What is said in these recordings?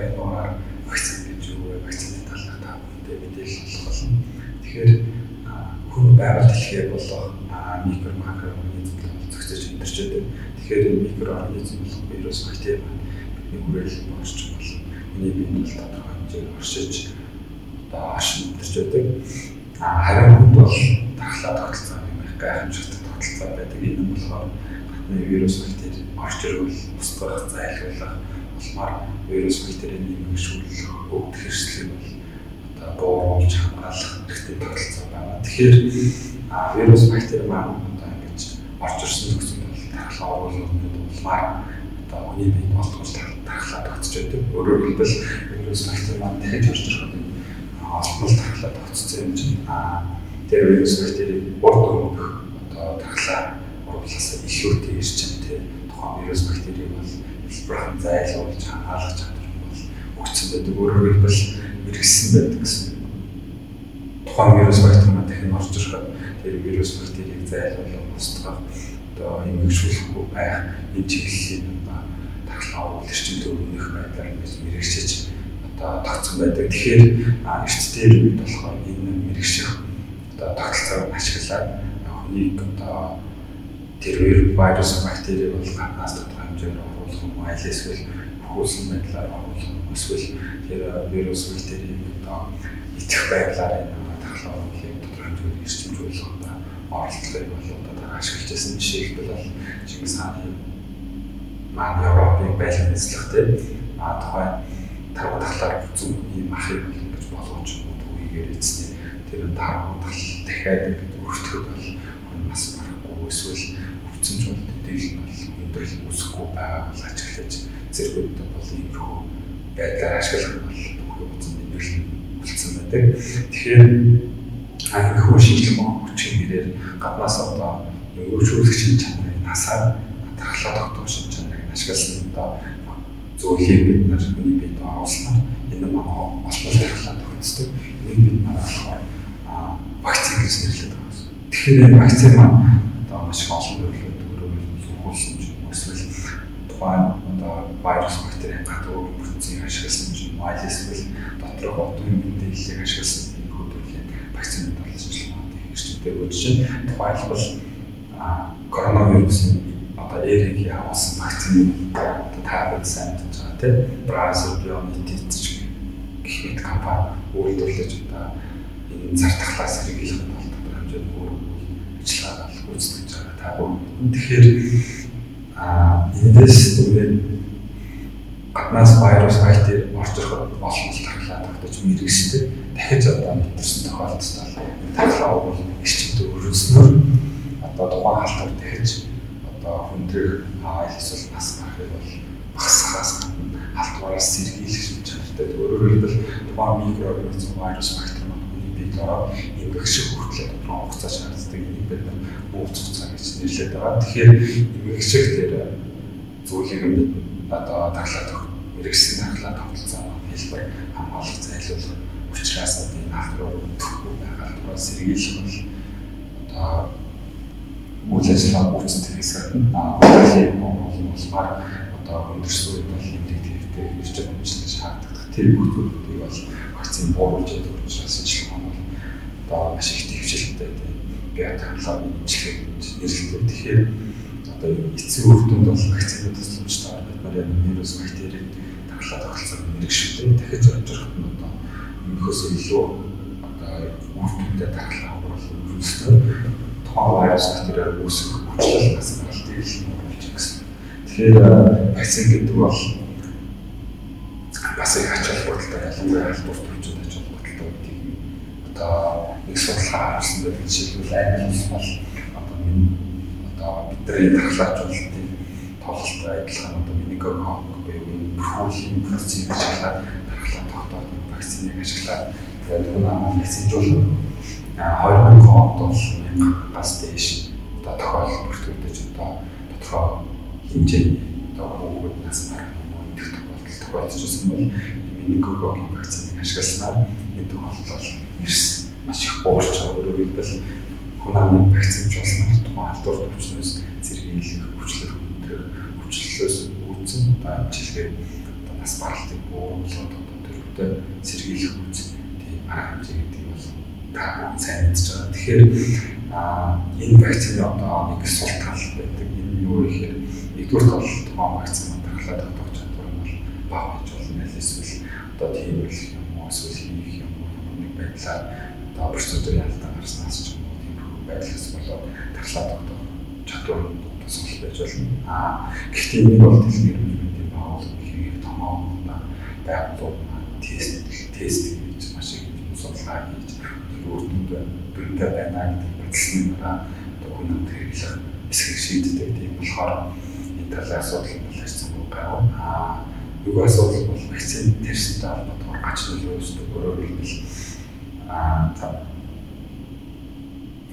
байнаар вакцин гэж юу вэ? Вакцины талаар та бүхэндээ мэдээлэл олох болно. Тэгэхээр хүн байгаль дэлхий болох микро макроорганизм зохицож өндөрч байдаг. Тэгэхээр энэ микроорганизм болох вирус бактери бидний хүрээлэн орч болно. Миний биед бол тодорхой хэмжээгээр оршиж одоо оршин өндөрч байдаг. Харин хүнд бол тархлаа тогтолцоо юм их гайхамшигтай тогтолцоо байдаг. Энэ нь болохоор гадны вирус бактери орч ирвэл устгах, зайлуулах улмаар вирус бактерийн нэмэгшүүлэх, өвдөх хэрэгслийг бол одоо бууруулж хамгаалах хэрэгтэй тогтолцоо байна. Тэгэхээр вирус бактери маань одоо ингэж орж ирсэн нөхцөл бол тархлаа оруулалтанд улмаар одоо хүний биед болтгож тархлаа тогтож байдаг. Өөрөөр хэлбэл вирус бактери маань дахиж орж ирэх нь олбол тархлаа тогтцсон юм чинь тэр вирус бактери урд өмнөх одоо тархлаа оруулахаас илүүтэй ирж байгаа тийм тухайн вирус бактери бол хэлбэрхэн зайлуулж хамгаалах чадвар бол өгсөн байдаг. Өөрөөр хэлбэл мэрэгсэн байдаг гэсэн. Тухайн вирус бактери маань дахин орж ирэх тэр вирус бактерийг зайлуулах устгах одоо эмгэгшүүлэхгүй байх энэ чиглэлийн оруулах эрчимд өмнөх байдлаар ингэж мэрэгчж одоо тогтсон байдаг. Тэгэхээр эрт дээр үед болохоор энэ мэрэгших одоо тогтолцоог ашиглаад хүнийг одоо тэр вирус бактери бол гаднаас тодорхой хэмжээгээр оруулах юм аль эсвэл хөөсөн байдлаар оруулах юм эсвэл тэр вирус бактерийг одоо идэх байдлаар энэ тархлаа оруулахыг тодорхой хэмжээгээр эрчимжүүлэх одоо оролдлогыг бол одоо ашиглаж байсан жишээлбэл бол Чингис хааны маань Европыг байлган эзлэхтэй а тухай тархуу тахлаар зүг ийм махыг ингэж болгож түүгээр эзний тэр тархуу тал дахиад ингэж өртөхөд бол бас барахгүй эсвэл бол дээл нь бол өндөрлөл үүсэхгүй байгаа бол ажиглаж зэрэгүүд бол иймэрхүү байдлаар ашиглах нь бол бүх өвцөн нэмэрлэн үлдсэн байдаг. Тэгэхээр анхны шинжилгээ хүчин нэрээр гаднаас одоо өргөжүүлэгчийн чанарыг насаар тархлаа тогтоох чанарыг ашигласан одоо зөвлөгийг бид нар хүний бид оруулснаар энэ маань олбол тархлаа тогтцдог. Энэ бид нар болохоор вакцин гэж нэрлэдэг. Тэгэхээр вакцин маань одоо маш их олон төрлийн төрөөр сухуулсан ч эсвэл тухайн одоо вирус бактерийн гадуур бүтцийг ашигласан ч юм уу эсвэл доторх отын мэдээллийг ашигласан энэ төрлийн вакцинууд болж байна. Эрчимтэй үйлчин тухайлбал коронавирусын одоо эрийг явуулсан вакцины одоо таабет сайн гэж байгаа тийм Бразил Biontech гэх компани үйлдвэрлэж одоо энэ зартахлаас хэрэглэх нь бол тодорхой хэмжээнд өөр ажиллагаа гүйцэтгэж байгаа та бүхэн. Тэгэхээр а эндээс зүгээр гаднаас вирус бактери орж ирэх олон тархлаа тогтож мэрэгсдэг. Дахиж одоо мэдэрсэн тохиолдолд тархлаа бол эрчимтэй өрнөснөр одоо тухайн халтар дахиж одоо хүндрэх аа эсвэл бас гарахыг бол багсахаас халтвараас сэргийлэх чадвартай. Өөрөөр хэлбэл тухайн микроорганизм вирус бактери биед ороод эмгэгших хүртэл тодорхой хугацаа шаарддаг юм бид ууц хугацаа гэж нэрлэдэг байгаа. Тэгэхээр эмгэгших тэр зүйлийг бид одоо таглаад мэрэгсэн таглаад тогтолцоо хэлбэр хамгаалах зайлуулах учраас одоо энэ ахруу өгөхгүй байгаа тул сэргийлэх бол одоо үйл ажиллагаа гүйцэтгэх хэсэг хуулийн болмаар одоо өндөрсөн бол хэмжээ хэрэгтэй ирж байгаа хэмжлэж хаагдах. Тэр бүх зүйлүүдийг бол вакцин бууруулж байгаа учраас шинжилгээ маань одоо маш их дэвшилттэй биотехнологийн хэмжлэг нэрлэдэг. Тэгэхээр одоо эцэг өвдөнд бол вакцины тусламжтай бид нар яг вирус бактерийг таглаа тогтолцоог мэрэгшүүлээ. Дахиж орж ирэх нь одоо өмнөхөөс илүү одоо өвдөлтөд таглаа оруулах үүсдэг тухайн вирус бактериар үүсэх хүчлэл бас гаралтыг л болж гэсэн. Тэгэхээр вакцин гэдэг бол бас их ач холбогдолтой ялангуяа халдварт хүчтэй ач холбогдолтой гэдгийг одоо нэг судалгаа харсан байдаг жишээлбэл аймаг бол одоо энэ одоо бидний тархлаачуулалтын тоглолттой адилхан одоо менingococc буюу профилийн процесс ашиглаад тархлаа тогтоох вакциныг ашиглаад. Тэгээд энэ вакцинжуулалт 2000 онд бол газ дээш одоо тохиолдол бүртгэж одоо тодорхой хэмжээний одоо хүүхэд нас барах тохиолдол тохиолдчихсан бол менingococc вакциныг ашигласнаар энэ тохиолдол ирсэн маш их буурч байгаа. Өөрөөр хэлбэл хүн амын вакцинж болсноор тухайн халдвар төвчнөөс зэрэглэх хүчлэр өндөр хүчлэлээс үүдсэн одоо амжилтыг нас баралтыг бууруулах төрөвтэй сэргийлэх үз тийм арга хэмжээ гэдэг бол та сайн мэдж байгаа. Тэгэхээр энэ вакцины одоо нэг сул тал байдаг. Энэ юу гэхээр нэгдүгээр бол тухайн вакцины дархлаа тогтоох чадвар нь бол бага байж болно. Эсвэл одоо тийм үйл юм уу эсвэл хийх юм уу нэг байдлаар одоо процедур ялтаа гарснаас ч юм уу тийм байдлаас болоод дархлаа тогтоох чадвар нь сул байж болно. Аа гэхдээ нэг бол дэлхийн эрүүл байгууллага хийх томоо байгууллага тест тест гэж маш их судалгаа хийж өөртөнд бүрдээ байна гэдэг баталсан дараа одоо хүн хэрэглэх эсрэг шийддэг. Тийм болохоор энэ талын асуудал бол харьцан гайваа. Аа нөгөө асуудал бол вакцины тэрсэнтэй холбоотойгоор гач нөлөө үүсдэг. Өөрөөр хэлбэл аа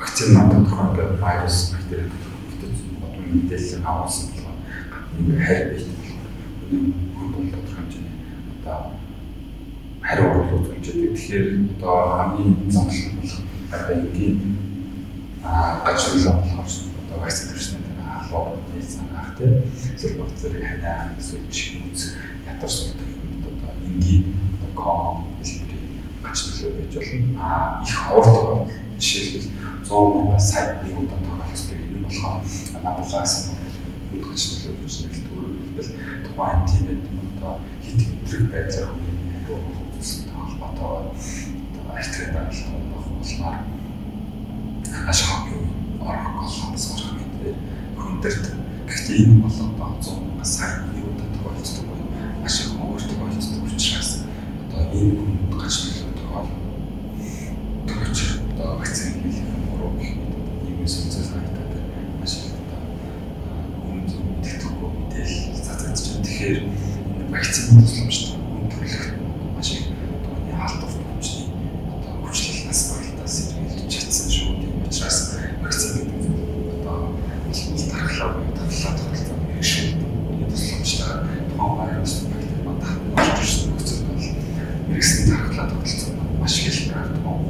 вакцины тодорхой ингээд вирус бактери бүтэц одоо мэдээлэл авсан болохоор гадны хайр бийтэй хүн бол тодорхой хэмжээний одоо хариу үзүүлж байдаг. Тэгэхээр одоо хамгийн зам банкийн гажуулаа болохоор одоо вакцин төрсөн дараа халуун нийцэн ах тийм эсвэл боцорыг ханаа эсвэл чихүүц ятар суулдаг одоо энгийн ком хэлбэрийн гажуулаа байж болно. А их ховортой жишээлбэл 100 мянган сая нэг удаа тохиолддог юм болохоор надаас үйл гажуулаа гэж хэлбэл тухайн тиймэд одоо хит хэтрэг байцаар хүний үзсэн холбоотой одоо артериал даралт болмоор аш хамгийн орох болохоос орох гэдэг хүндэрт. Гэхдээ энэ бол одоо 100 сая юутай тохиолддог бай. Маш их өөртөө болцдог учраас одоо энэ хүнд гаж нөлөө тохиол. Тэгэж одоо вакцин хийх мөрөө гэх юм сүнсээс хайтаад маш их одоо хүнд мэддэхгүй мэдээлэл цацгаж байна. Тэгэхээр вакцин тусламжтай хүн төрөлхтөн маш их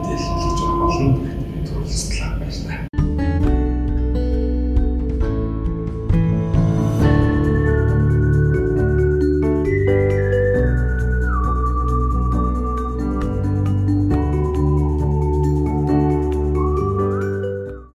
мэдээлэл хийж өгөх болно. Тэгээд төрөлслээ байна.